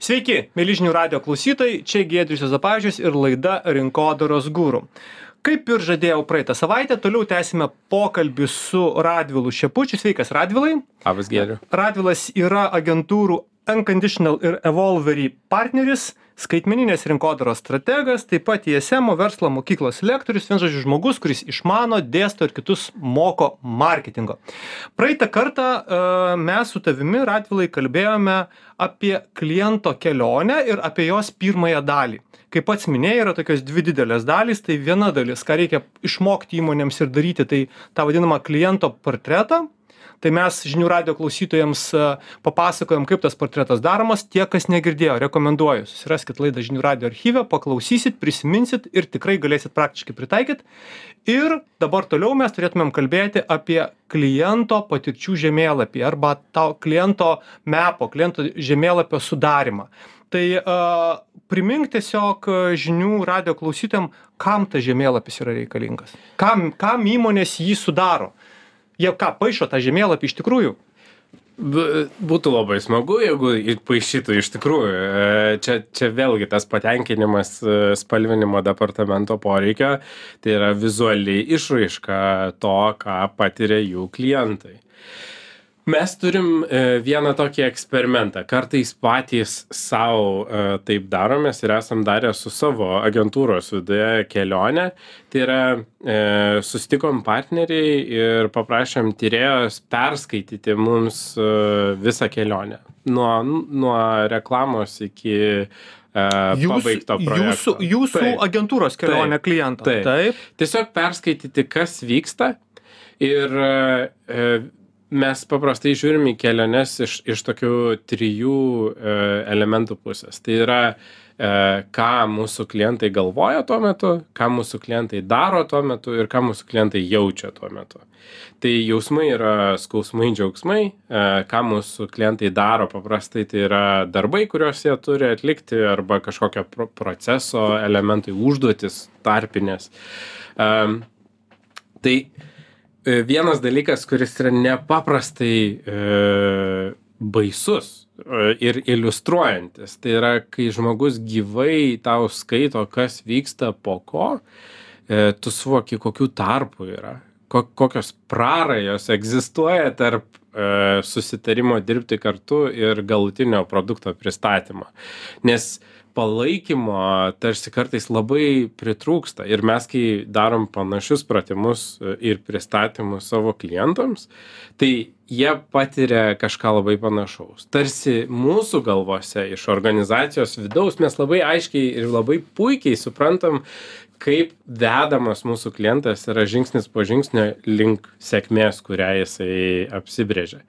Sveiki, mėlyžinių radio klausytojai, čia Gėdrius Zapažius ir laida Rinkodaros gūrų. Kaip ir žadėjau praeitą savaitę, toliau tęsime pokalbį su Radvilu Šepučiu. Sveikas, Radvilai. Labas, Gėriu. Radvilas yra agentūrų Unconditional ir Evolvery partneris, skaitmeninės rinkodaros strategas, taip pat ISM verslo mokyklos lektorius, vien žodžiu žmogus, kuris išmano, dėsto ir kitus moko marketingo. Praeitą kartą uh, mes su tavimi, Radvilai, kalbėjome apie kliento kelionę ir apie jos pirmąją dalį. Kaip pats minėjai, yra tokios dvi didelės dalys. Tai viena dalis, ką reikia išmokti įmonėms ir daryti, tai tą vadinamą kliento portretą, tai mes žinių radijo klausytojams e, papasakojom kaip tas portretas daromas. Tie kas negirdėjo rekomenduoju susiraskit laidą žinių radijo archyve paklausysit prisiminsit ir tikrai galėsit praktiškai pritaikyt ir dabar toliau mes turėtumėm kalbėti apie kliento patirčių žemėlapį arba to kliento mepo kliento žemėlapio sudarymą tai a, primink tiesiog žinių radijo klausytojam kam tas žemėlapis yra reikalingas. Kam kam įmonės jį sudaro jie ką paišo tą žemėlapį iš tikrųjų Būtų labai smagu, jeigu paaišytų iš tikrųjų. E, čia, čia vėlgi tas patenkinimas e, spalvinimo departamento poreikio, tai yra vizuali išraiška to, ką patiria jų klientai mes turim e, vieną tokį eksperimentą kartais patys sau e, taip daromės ir esam darę su savo agentūros viduje kelionę tai yra e, susitikom partneriai ir paprašėm tyrėjos perskaityti mums visą kelionę nuo nuo reklamos iki Jūs, pabaigto projekto. Jūsų, jūsų taip, agentūros kelionė klientams. Taip. taip. Tiesiog perskaityti, kas vyksta ir mes paprastai žiūrim į keliones iš iš tokių trijų e, elementų pusės. Tai yra e, ką mūsų klientai galvoja tuo metu ką mūsų klientai daro tuo metu ir ką mūsų klientai jaučia tuo metu. Tai jausmai yra skausmai džiaugsmai e, ką mūsų klientai daro paprastai tai yra darbai kuriuos jie turi atlikti arba kažkokio pro proceso elementai užduotys tarpinės. Tai E, vienas dalykas, kuris yra nepaprastai e, baisus e, ir iliustruojantis, tai yra, kai žmogus gyvai tau skaito, kas vyksta po ko, e, tu suvoki, kokių tarpų yra, ko, kokios prarajos egzistuoja tarp e, susitarimo dirbti kartu ir galutinio produkto pristatymo. Nes palaikymo tarsi kartais labai pritrūksta. Ir mes kai darom panašius pratimus e, ir pristatymus savo klientams tai jie patiria kažką labai panašaus. Tarsi mūsų galvose iš organizacijos vidaus mes labai aiškiai ir labai puikiai suprantam kaip vedamas mūsų klientas yra žingsnis po žingsnio link sėkmės kurią jisai apsibrėžia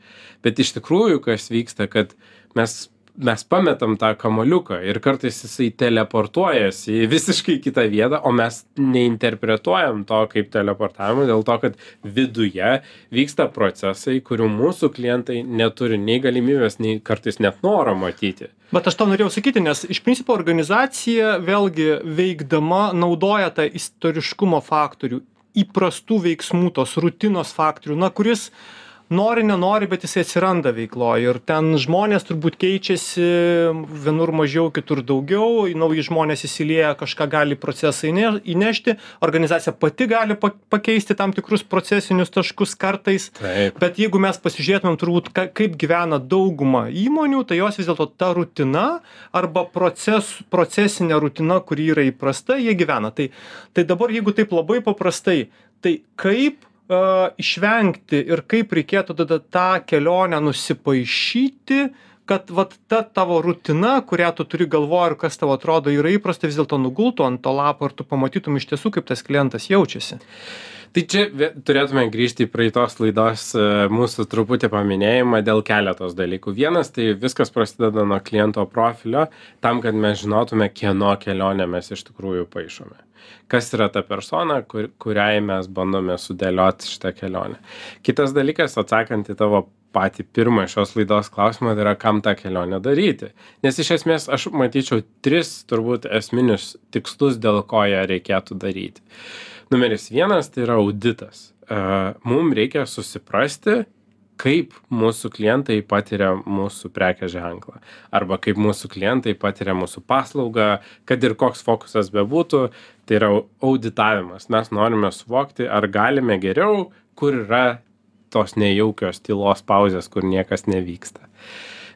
bet iš tikrųjų kas vyksta kad mes mes pametam tą kamuoliuką ir kartais jisai teleportuojasi į visiškai kitą vietą o mes neinterpretuojam to kaip teleportavimo dėl to kad viduje vyksta procesai kurių mūsų klientai neturi nei galimybės nei kartais net noro matyti. Vat aš tą norėjau sakyti nes iš principo organizacija vėlgi veikdama naudoja tą istoriškumo faktorių įprastų veiksmų tos rutinos faktorių na kuris nori nenori bet jisai atsiranda veikloj. Ir ten žmonės turbūt keičiasi vienur mažiau kitur daugiau. Nauji žmonės įsilieja kažką gali į procesą įne įnešti. Organizacija pati gali pa pakeisti tam tikrus procesinius taškus kartais. Bet jeigu mes pasižiūrėtumėm turbūt ką kaip gyvena dauguma įmonių tai jos vis dėlto ta rutina arba proces procesinė rutina kuri yra įprasta jie gyvena. Tai tai dabar jeigu taip labai paprastai tai kaip išvengti ir kaip reikėtų tada tą kelionę nusipaišyti, kad vat ta tavo rutina, kurią tu turi galvoje ir kas tavo atrodo yra įprasta, vis dėlto nugultų ant to lapo ir tu pamatytum iš tiesų, kaip tas klientas jaučiasi. Tai čia turėtume grįžti į praeitos laidos e, mūsų truputį paminėjimą dėl keletos dalykų. Vienas, tai viskas prasideda nuo kliento profilio, tam, kad mes žinotume, kieno kelionę mes iš tikrųjų paaišome kas yra ta persona, kur, kuriai mes bandome sudėlioti šitą kelionę. Kitas dalykas, atsakant į tavo patį pirmą šios laidos klausimą, tai yra, kam tą kelionę daryti. Nes iš esmės aš matyčiau tris turbūt esminius tikslus, dėl ko ją reikėtų daryti. Numeris vienas tai yra auditas. Mums reikia susiprasti, kaip mūsų klientai patiria mūsų prekės ženklą. Arba kaip mūsų klientai patiria mūsų paslaugą kad ir koks fokusas bebūtų tai yra auditavimas. Mes norime suvokti ar galime geriau kur yra tos nejaukios tylos pauzės kur niekas nevyksta.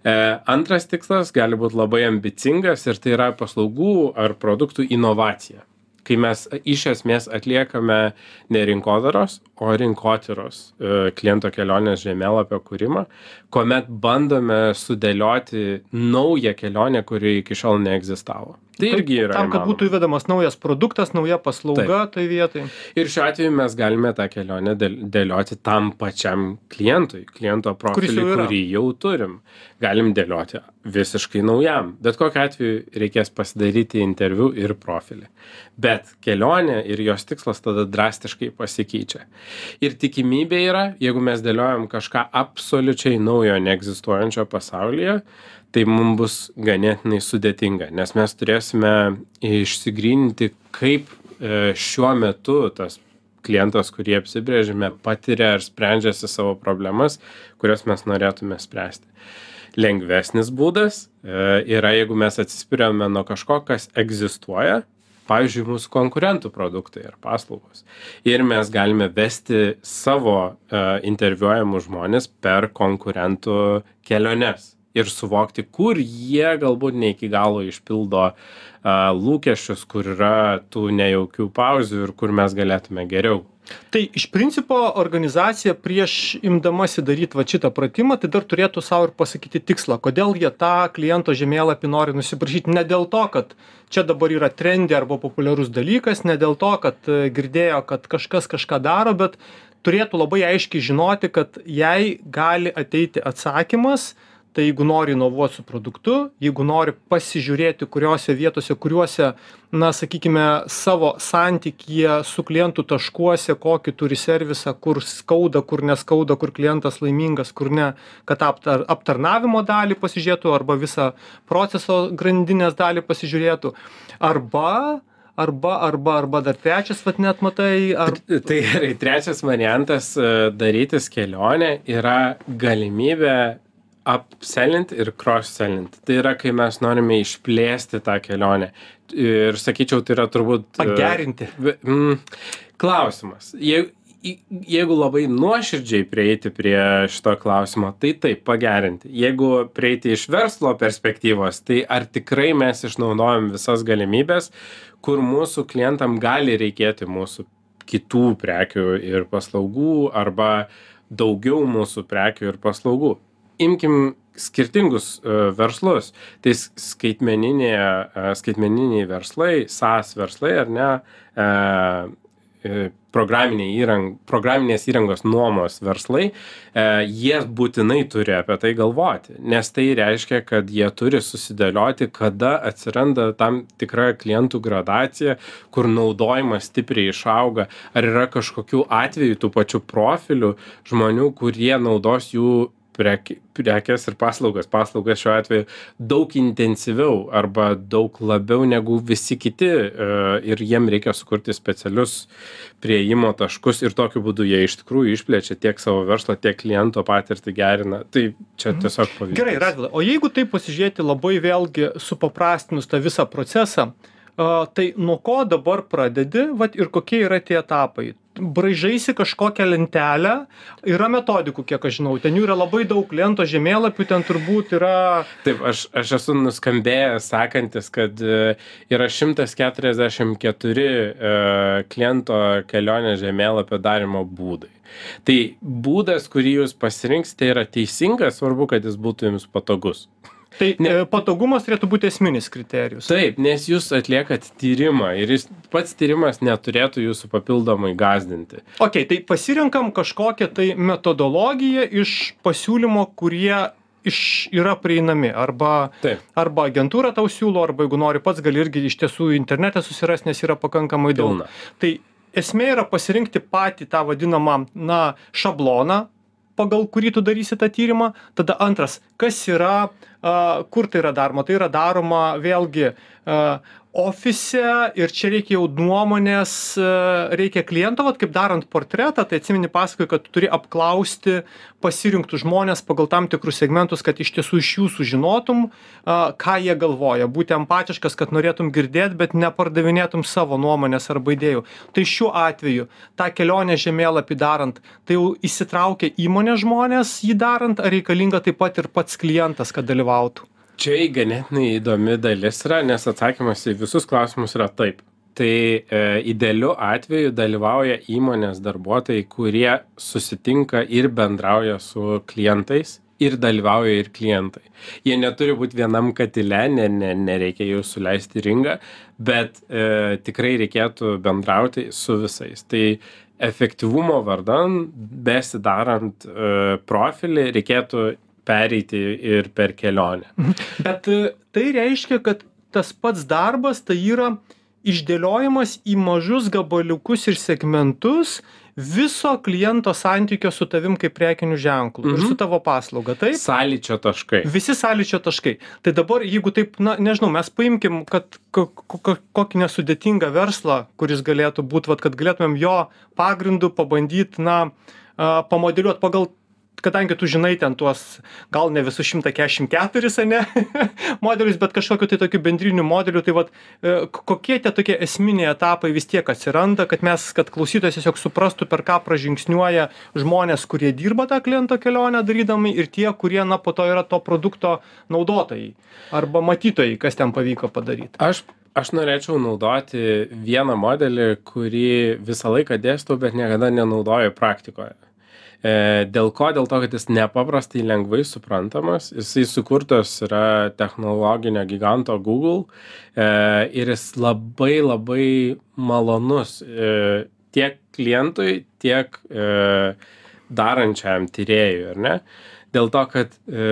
E, antras tikslas gali būt labai ambicingas ir tai yra paslaugų ar produktų inovacija kai mes iš esmės atliekame ne rinkodaros o rinkotyros e, kliento kelionės žemėlapio kūrimą kuomet bandome sudėlioti naują kelionę kuri iki šiol neegzistavo tai irgi yra tam kad įmanoma. būtų įvedamas naujas produktas nauja paslauga toj vietoj. Ir šiuo atveju mes galime tą kelionę dėl- dėlioti tam pačiam klientui kliento profiliui jau yra. kurį jau turim. Galim dėlioti visiškai naujam. Bet kokiu atveju reikės pasidaryti interviu ir profilį. Bet kelionė ir jos tikslas tada drastiškai pasikeičia. Ir tikimybė yra jeigu mes dėliojam kažką absoliučiai naujo neegzistuojančio pasaulyje tai mum bus ganėtinai sudėtinga nes mes turėsime išsigryninti kaip e, šiuo metu tas klientas kurį apsibrėžėme patiria ar sprendžiasi savo problemas kurias mes norėtume spręsti. Lengvesnis būdas e, yra jeigu mes atsispiriame nuo kažko kas egzistuoja pavyzdžiui mūsų konkurentų produktai ar paslaugos. Ir mes galime vesti savo e, interviuojamus žmones per konkurentų keliones ir suvokti kur jie galbūt ne iki galo išpildo a, lūkesčius kur yra tų nejaukių pauzių ir kur mes galėtume geriau. Tai iš principo organizacija prieš imdamasi daryt vat šitą pratimą tai dar turėtų sau ir pasakyti tikslą kodėl jie tą kliento žemėlapį nori nusiprašyt ne dėl to kad čia dabar yra trendi arba populiarus dalykas ne dėl to kad e, girdėjo kad kažkas kažką daro bet turėtų labai aiškiai žinoti kad jai gali ateiti atsakymas tai jeigu nori inovuot su produktu jeigu nori pasižiūrėti kuriose vietose kuriuose na sakykime savo santykyje su klientu taškuose kokį turi servisą kur skauda kur neskauda kur klientas laimingas kur ne kad aptar aptarnavimo dalį pasižiūrėtų arba visą proceso grandinės dalį pasižiūrėtų. Arba arba arba arba dar trečias vat net matai ar Tai gerai, trečias variantas e, darytis kelionę yra galimybė upselint ir cross-selint. Tai yra, kai mes norime išplėsti tą kelionę. Ir sakyčiau, tai yra turbūt... e, pagerinti mm, Klausimas. Je, jeigu labai nuoširdžiai prieiti prie šito klausimo, tai taip, pagerinti. Jeigu prieiti iš verslo perspektyvos, tai ar tikrai mes išnaudojam visas galimybės, kur mūsų klientam gali reikėti mūsų kitų prekių ir paslaugų arba daugiau mūsų prekių ir paslaugų. Imkim skirtingus e, verslus. Tai skaitmeninėje, e, skaitmeniniai verslai, SaaS verslai ar ne, e, programiniai įrang, programinės įrangos nuomos verslai, jie būtinai turi apie tai galvoti, nes tai reiškia, kad jie turi susidėlioti, kada atsiranda tam tikra klientų gradacija, kur naudojimas stipriai išauga, ar yra kažkokių atvejų tų pačių profilių žmonių, kurie naudos jų preki prekes ir paslaugas. Paslaugas šiuo atveju daug intensyviau arba daug labiau negu visi kiti e, ir jiem reikia sukurti specialius priėjimo taškus ir tokiu būdu jie iš tikrųjų išplečia tiek savo verslą tiek kliento patirtį gerina. Tai čia tiesiog pavyzdys. Gerai, Radvilai, o jeigu taip pasižiūrėti labai vėlgi supaprastinus tą visą procesą, tai nuo ko dabar pradedi, vat ir kokie yra tie etapai? Braižaisi kažkokią lentelę, yra metodikų, kiek aš žinau, ten jų yra labai daug, lento žemėlapių ten turbūt yra, Taip, aš, aš esu nuskambėjęs sakantis, kad e, yra 144 e, kliento kelionės žemėlapio darimo būdai. Tai būdas, kurį jūs pasirinksite, yra teisingas, svarbu, kad jis būtų jums patogus. Tai Ne. ne. patogumas turėtų būti esminis kriterijus. Taip, nes jūs atliekat tyrimą ir jis, pats tyrimas neturėtų jūsų papildomai gazdinti. Ok, tai pasirenkam kažkokią tai metodologiją iš pasiūlymo, kurie iš, yra prieinami. Arba, Taip. arba agentūra tau siūlo, arba jeigu nori pats, gali irgi iš tiesų internete susirasti, nes yra pakankamai daug. Tai esmė yra pasirinkti patį tą vadinamą, na, šabloną, pagal kurį tu darysi tą tyrimą. Tada antras, kas yra kur tai yra daroma? Tai yra daroma vėlgi ofise ir čia reikia jau nuomonės, a, reikia kliento, vat, kaip darant portretą, tai atsimeni pasakoju, kad tu turi apklausti pasirinktų žmonės pagal tam tikrus segmentus, kad iš tiesų iš jų sužinotum, a, ką jie galvoja. Būti empatiškas, kad norėtum girdėti, bet nepardavinėtum savo nuomonės arba idėjų. Tai šiuo atveju tą kelionę žemėlapį darant, tai jau įsitraukia įmonė žmonės jį darant, ar reikalinga taip pat ir pats klientas, kad dalyvautų? Čia ganėtinai įdomi dalis yra, nes atsakymas į visus klausimus yra taip. Tai e, idealiu atveju dalyvauja įmonės darbuotojai, kurie susitinka ir bendrauja su klientais ir dalyvauja ir klientai. Jie neturi būti vienam katile, ne, ne, nereikia jų suleisti ringą, bet e, tikrai reikėtų bendrauti su visais. Tai efektyvumo vardan, besidarant e, profilį, reikėtų pereiti ir per kelionę. Bet e, tai reiškia, kad tas pats darbas tai yra išdėliojimas į mažus gabaliukus ir segmentus viso kliento santykio su tavim kaip prekiniu ženklu ir Mhm. su tavo paslauga, taip? Sąlyčio taškai. Visi sąlyčio taškai. Tai dabar, jeigu taip, na, nežinau, mes paimkim, kad ko- ko- kokį nesudėtingą verslą, kuris galėtų būti, kad galėtumėm jo pagrindu pabandyti, na, pamodeliuoti pagal kadangi tu žinai ten tuos gal ne visus 144 ane modelius, bet kažkokiu tai tokiu bendriniu modeliu, tai vat, e, kokie tie tokie esminiai etapai vis tiek atsiranda, kad mes, kad klausytojas tiesiog suprastų, per ką pražingsniuoja žmonės, kurie dirba tą kliento kelionę darydami ir tie, kurie, na, po to yra to produkto naudotojai arba matytojai, kas ten pavyko padaryti. Aš, aš norėčiau naudoti vieną modelį, kurį visą laiką dėstau, bet niekada nenaudoju praktikoje. E, dėl ko? Dėl to, kad jis nepaprastai lengvai suprantamas. Jisai sukurtas yra technologinio giganto Google e, ir jis labai labai malonus e, tiek klientui, tiek e, darančiam tyrėjui, ar ne? Dėl to, kad e,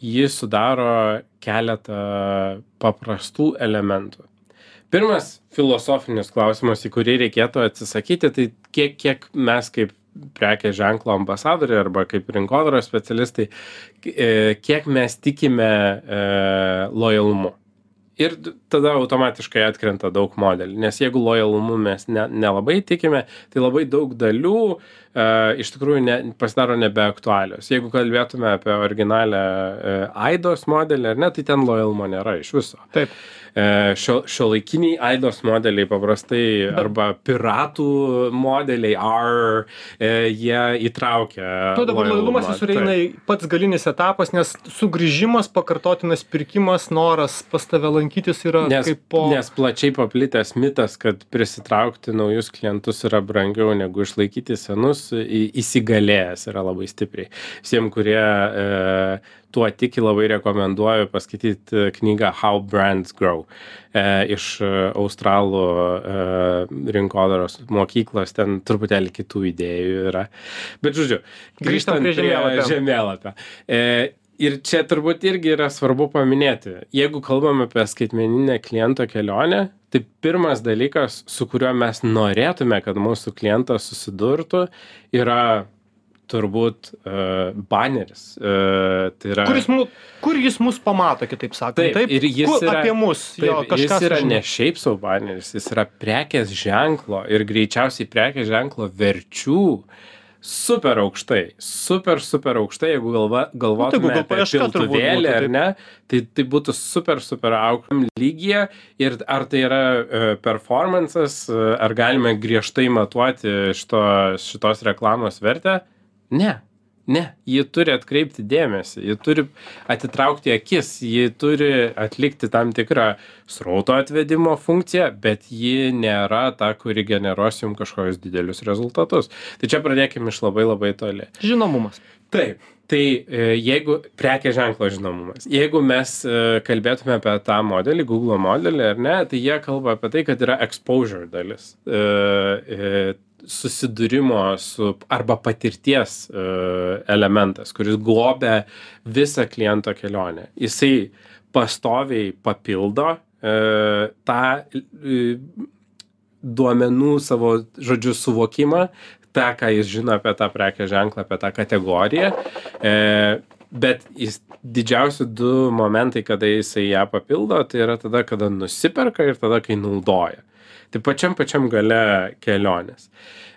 jis sudaro keletą paprastų elementų. Pirmas filosofinis klausimas, į kurį reikėtų atsisakyti, tai kiek, kiek mes kaip prekės ženklo ambasadoriai arba kaip rinkodaros specialistai, e, kiek mes tikime e, lojalumu. Ir tada automatiškai atkrenta daug modelių, nes jeigu lojalumu mes ne, nelabai tikime, tai labai daug dalių e, iš tikrųjų ne, pasidaro nebeaktualios. Jeigu kalbėtume apie originalią e, AIDOS modelį, ar ne, tai ten lojalumo nėra iš viso. Taip. E, šio, šio laikiniai AIDOS modeliai paprastai arba piratų modeliai ar e, jie įtraukia. Tu dabar lojalumas jis sureina į pats galinis etapas, nes sugrįžimas, pakartotinas pirkimas, noras pas tave lankytis yra Nes, po... nes plačiai paplitęs mitas, kad prisitraukti naujus klientus yra brangiau negu išlaikyti senus, įsigalėjęs yra labai stipriai. Visiems, kurie e, tuo tiki, labai rekomenduoju paskaityti knygą How Brands Grow e, iš e, Australų e, rinkodaros mokyklos, ten truputėlį kitų idėjų yra. Bet žodžiu, Grįžtam prie žemėlapio. žemėlapio. E, ir čia turbūt irgi yra svarbu paminėti, jeigu kalbam apie skaitmeninę kliento kelionę, tai pirmas dalykas, su kuriuo mes norėtume, kad mūsų klientas susidurtų, yra turbūt uh, baneris. Uh, tai yra... Kur jis, mu, kur jis mus pamato, kitaip sakant? Taip, ir jis kur yra- apie mus, Taip, jo, kažkas jis yra sužino. ne šiaip savo baneris, jis yra prekės ženklo ir greičiausiai prekės ženklo verčių super aukštai, super, super aukštai, jeigu galva, galvotume Google apie paieška turbūt piltuvėlį ar ne, tai, tai būtų super, super aukštam lygyje ir ar tai yra e, performances, e, ar galime griežtai matuoti šito, šitos reklamos vertę? Ne. Ne, ji turi atkreipti dėmesį, ji turi atitraukti akis, ji turi atlikti tam tikrą srauto atvedimo funkciją, bet ji nėra ta, kuri generuos jums kažkokius didelius rezultatus. Tai čia pradėkime iš labai labai toli. Žinomumas. Taip. Tai e, jeigu prekė ženklo žinomumas, jeigu mes e, kalbėtume apie tą modelį, Google modelį ar ne, tai jie kalba apie tai, kad yra exposure dalis. E, e, susidūrimo su arba patirties e, elementas, kuris globia visą kliento kelionę. Jisai pastoviai papildo e, tą e, duomenų savo, žodžiu, suvokimą, tą, ką jis žino apie tą prekės ženklą, apie tą kategoriją. Bet jis didžiausi du momentai kada jisai ją papildo tai yra tada kada nusiperka ir tada kai naudoja. Tai pačiam pačiam gale kelionės.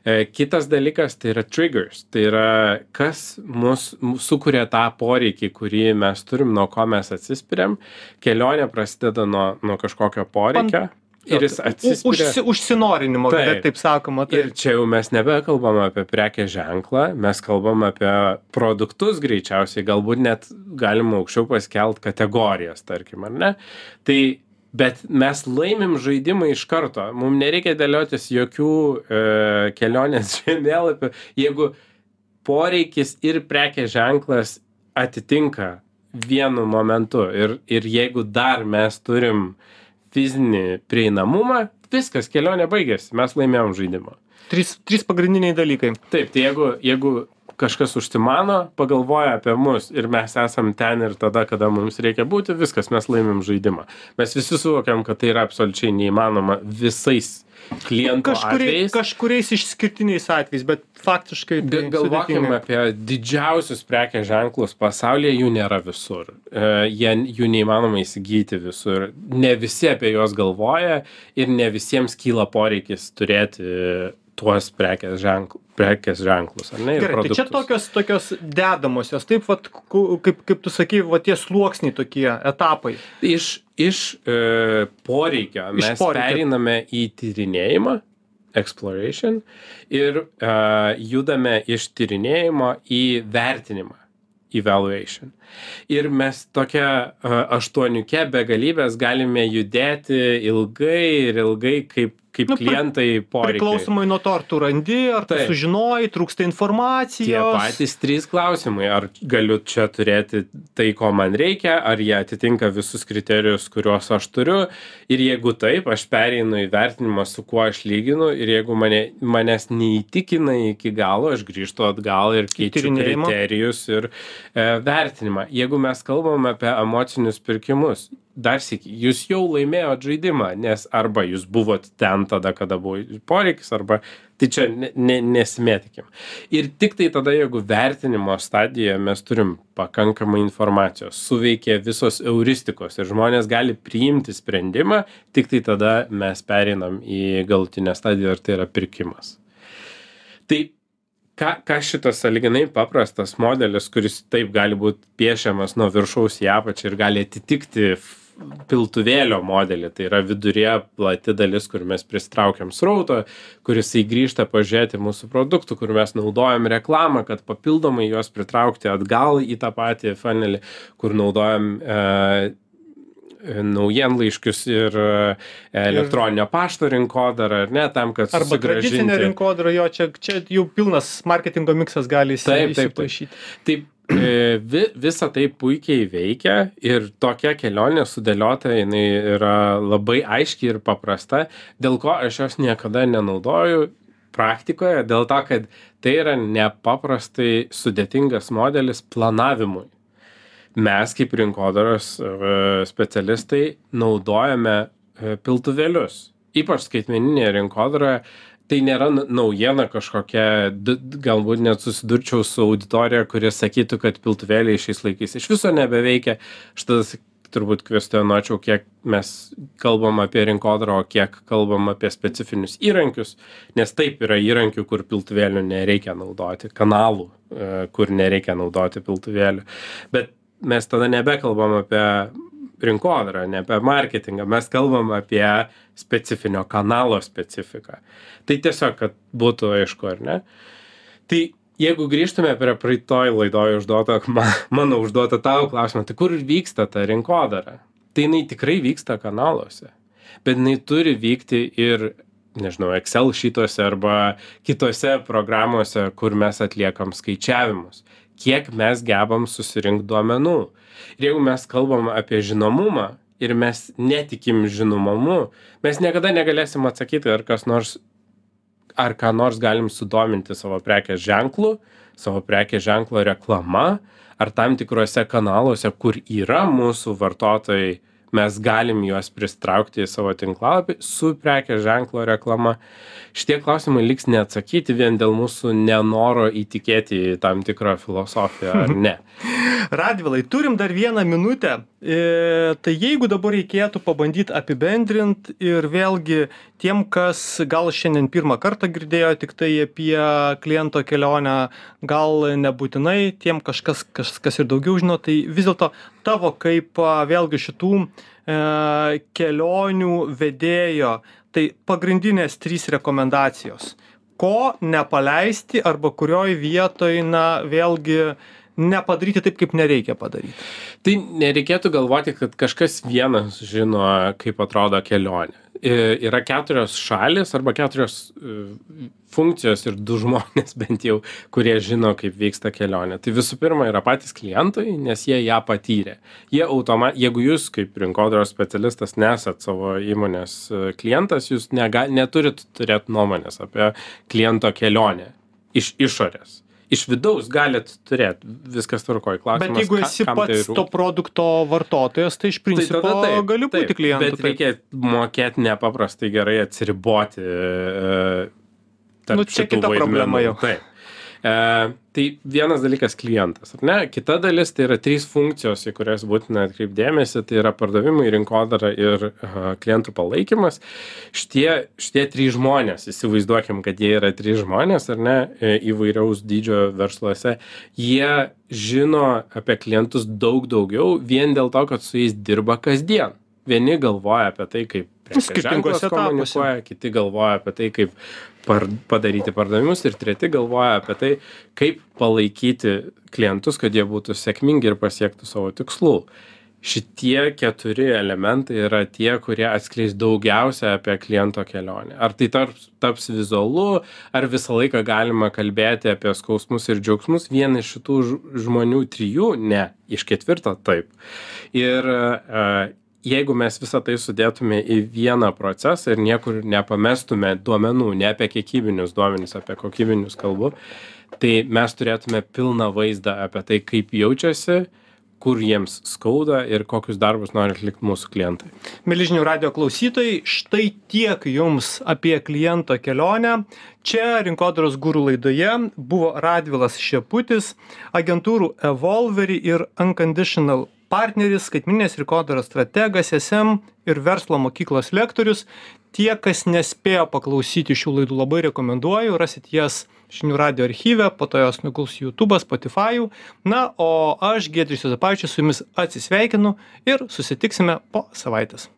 E, kitas dalykas tai yra triggers. Tai yra kas mus sukuria tą poreikį kurį mes turim nuo ko mes atsispiriam. Kelionė prasideda nuo nuo kažkokio poreikio ir jis atsispiria Užsi, užsinorinimo, Taip. taip, taip sakoma. Ir Taip. čia jau mes nebekalbam apie prekės ženklą, mes kalbam apie produktus greičiausiai, galbūt net galima aukščiau paskelt kategorijas, tarkim, ar ne. Tai, bet mes laimim žaidimą iš karto, mums nereikia dėliotis jokių e, kelionės žemėlapių, jeigu poreikis ir prekės ženklas atitinka vienu momentu ir, ir jeigu dar mes turim fizinį prieinamumą, viskas, kelionė baigėsi, mes laimėjom žaidimą. Trys, trys pagrindiniai dalykai. Taip, tai jeigu, jeigu kažkas užsimano, pagalvoja apie mus ir mes esam ten ir tada, kada mums reikia būti, viskas, mes laimim žaidimą. Mes visi suvokiam, kad tai yra absoliučiai neįmanoma visais klientų Kažkuriai, atvejais. kažkuriais išskirtiniais atvejais, bet faktiškai. tai Ga- Galvokim sudėtinga. apie didžiausius prekės ženklus pasaulyje, jų nėra visur. E, Jie, jų neįmanoma įsigyti visur. Ne visi apie juos galvoja ir ne visiems kyla poreikis turėti tuos prekės, ženkl, prekės ženklus. Ar ne? Gerai, tai čia produktus. tokios, tokios dedamosios, taip, vat, kaip, kaip tu sakai, va tie sluoksniai tokie, etapai. Iš, iš e, poreikio Iš mes poreikio. pereiname į tyrinėjimą, exploration, ir e, judame iš tyrinėjimo į vertinimą, evaluation. Ir mes tokia e, aštuoniuke begalybės galime judėti ilgai ir ilgai kaip, kaip Nu, klientai poreikiai. Priklausomai nuo to, ar tu randi, ar tu Taip. sužinojai, trūksta informacijos. Tie patys trys klausimai. Ar galiu čia turėti tai, ko man reikia, ar jie atitinka visus kriterijus, kuriuos aš turiu. Ir jeigu taip, aš pereinu į vertinimą, su kuo aš lyginu. Ir jeigu mane, manęs neįtikina iki galo, aš grįžtu atgal ir keičiu kriterijus ir e, vertinimą. Jeigu mes kalbam apie emocinius pirkimus, dar sėki, jūs jau laimėjot žaidimą, nes arba jūs buvot ten tada, kada buvo poreikis, arba tai čia ne, ne, nesimėtikim. Ir tik tai tada, jeigu vertinimo stadijoje mes turim pakankamai informacijos, suveikia visos euristikos ir žmonės gali priimti sprendimą, tik tai tada mes pereinam į galutinę stadiją ir tai yra pirkimas. Tai ką, ką šitas saliginai paprastas modelis, kuris taip gali būti piešiamas nuo viršaus į apačią ir gali atitikti piltuvėlio modelį, tai yra vidurė plati dalis, kur mes pristraukiam srautą, kuris įgrįžta pažiūrėti mūsų produktų, kur mes naudojam reklamą, kad papildomai juos pritraukti atgal į tą patį funnelį, kur naudojam e, e, naujienlaiškius ir e, elektroninio pašto rinkodarą, ar ne, tam, kad Arba tradicinė rinkodara, jo, čia, čia jau pilnas marketingo miksas gali įsi- Taip, taip, taip. įsipaišyti. Taip, vi, visa tai puikiai veikia ir tokia kelionė sudėliota, jinai yra labai aiški ir paprasta, dėl ko aš jos niekada nenaudoju praktikoje, dėl to, kad tai yra nepaprastai sudėtingas modelis planavimui. Mes kaip rinkodaros e, specialistai naudojame e, piltuvėlius. Ypač skaitmeninėje rinkodaroje tai nėra naujiena kažkokia, galbūt net susidurčiau su auditorija, kurie sakytų, kad piltuvėliai šiais laikais iš viso nebeveikia. Aš tada turbūt kvestionuočiau, kiek mes kalbam apie rinkodarą, o kiek kalbam apie specifinius įrankius, nes taip yra įrankių, kur piltuvėlių nereikia naudoti, kanalų, e, kur nereikia naudoti piltuvėlių. Bet mes tada nebekalbam apie rinkodarą, ne apie marketingą, mes kalbam apie specifinio kanalo specifiką. Tai tiesiog, kad būtų aišku, ar ne? Tai jeigu grįžtume prie praeitoj laidoj užduoto, ma- mano užduotą tavo klausimą, tai kur vyksta ta rinkodara? Tai jinai tikrai vyksta kanaluose, bet jinai turi vykti ir, nežinau, Excel šituose arba kitose programuose, kur mes atliekam skaičiavimus. Kiek mes gebam susirinkti duomenų. Ir jeigu mes kalbam apie žinomumą ir mes netikim žinomumu, mes niekada negalėsim atsakyti, ar kas nors ar ką nors galim sudominti savo prekės ženklu, savo prekės ženklo reklama, ar tam tikrose kanaluose, kur yra mūsų vartotojai, mes galim juos pritraukti į savo tinklalapį su prekės ženklo reklama. Šitie klausimai liks neatsakyti vien dėl mūsų nenoro įtikėti tam tikrą filosofiją ar ne. Radvilai, turim dar vieną minutę. E, tai jeigu dabar reikėtų pabandyti apibendrinti ir vėlgi tiem, kas gal šiandien pirmą kartą girdėjo tik tai apie kliento kelionę, gal nebūtinai, tiem kažkas, kas, kas ir daugiau žino, tai vis dėlto tavo kaip vėlgi šitų e, kelionių vedėjo, tai pagrindinės trys rekomendacijos. Ko nepaleisti arba kurioj vietoj, na, vėlgi nepadaryti taip, kaip nereikia padaryti. Tai nereikėtų galvoti, kad kažkas vienas žino, kaip atrodo kelionė. Yra keturios šalis arba keturios e, funkcijos ir du žmonės bent jau, kurie žino, kaip vyksta kelionė. Tai visų pirma yra patys klientai, nes jie ją patyrė. Jie automa, jeigu jūs kaip rinkodaros specialistas nesat savo įmonės e, klientas, jūs nega, neturit turėti nuomonės apie kliento kelionę iš išorės iš vidaus galit turėt viskas tvarkoj klausimas Bet jeigu esi ka, pats tai to produkto vartotojas, tai iš principo tai taip, gali būti taip, klientu. Bet reikia mokėti nepaprastai gerai atsiriboti. E, nu, čia kita vaidmenų. problema jau. Taip. E, tai vienas dalykas klientas, ar ne? Kita dalis tai yra trys funkcijos, į kurias būtina atkreipdėmėsi, tai yra pardavimai, rinkodara ir uh, klientų palaikymas. Šitie, šitie trys žmonės, įsivaizduokim, kad jie yra trys žmonės, ar ne, e, įvairiaus dydžio versluose, jie žino apie klientus daug daugiau vien dėl to, kad su jais dirba kasdien. Vieni galvoja apie tai, kaip skirtingose komunikuoja, kiti galvoja apie tai, kaip par, padaryti pardavimus ir treti galvoja apie tai, kaip palaikyti klientus, kad jie būtų sėkmingi ir pasiektų savo tikslų. Šitie keturi elementai yra tie, kurie atskleis daugiausia apie kliento kelionę. Ar tai taps, taps vizualu, ar visą laiką galima kalbėti apie skausmus ir džiaugsmus. Vien iš šitų žmonių trijų, ne, iš ketvirto taip. Ir uh, jeigu mes visa tai sudėtume į vieną procesą ir niekur nepamestume duomenų, ne apie kiekybinius duomenys, apie kokybinius kalbu, tai mes turėtume pilną vaizdą apie tai, kaip jaučiasi, kur jiems skauda ir kokius darbus nori atlikti mūsų klientai. Milžinių radio klausytojai, štai tiek jums apie kliento kelionę. Čia rinkodaros gūrų laidoje buvo Radvilas Šeputis, agentūrų Evolvery ir Unconditional partneris, skaitminės rinkodaros strategas, SM ir verslo mokyklos lektorius. Tie, kas nespėjo paklausyti šių laidų, labai rekomenduoju, rasit jas žinių radio archyve, po to jos nuguls YouTube, Spotify. Na, o aš, Gedrius Jozapavičius, su jumis atsisveikinu ir susitiksime po savaitės.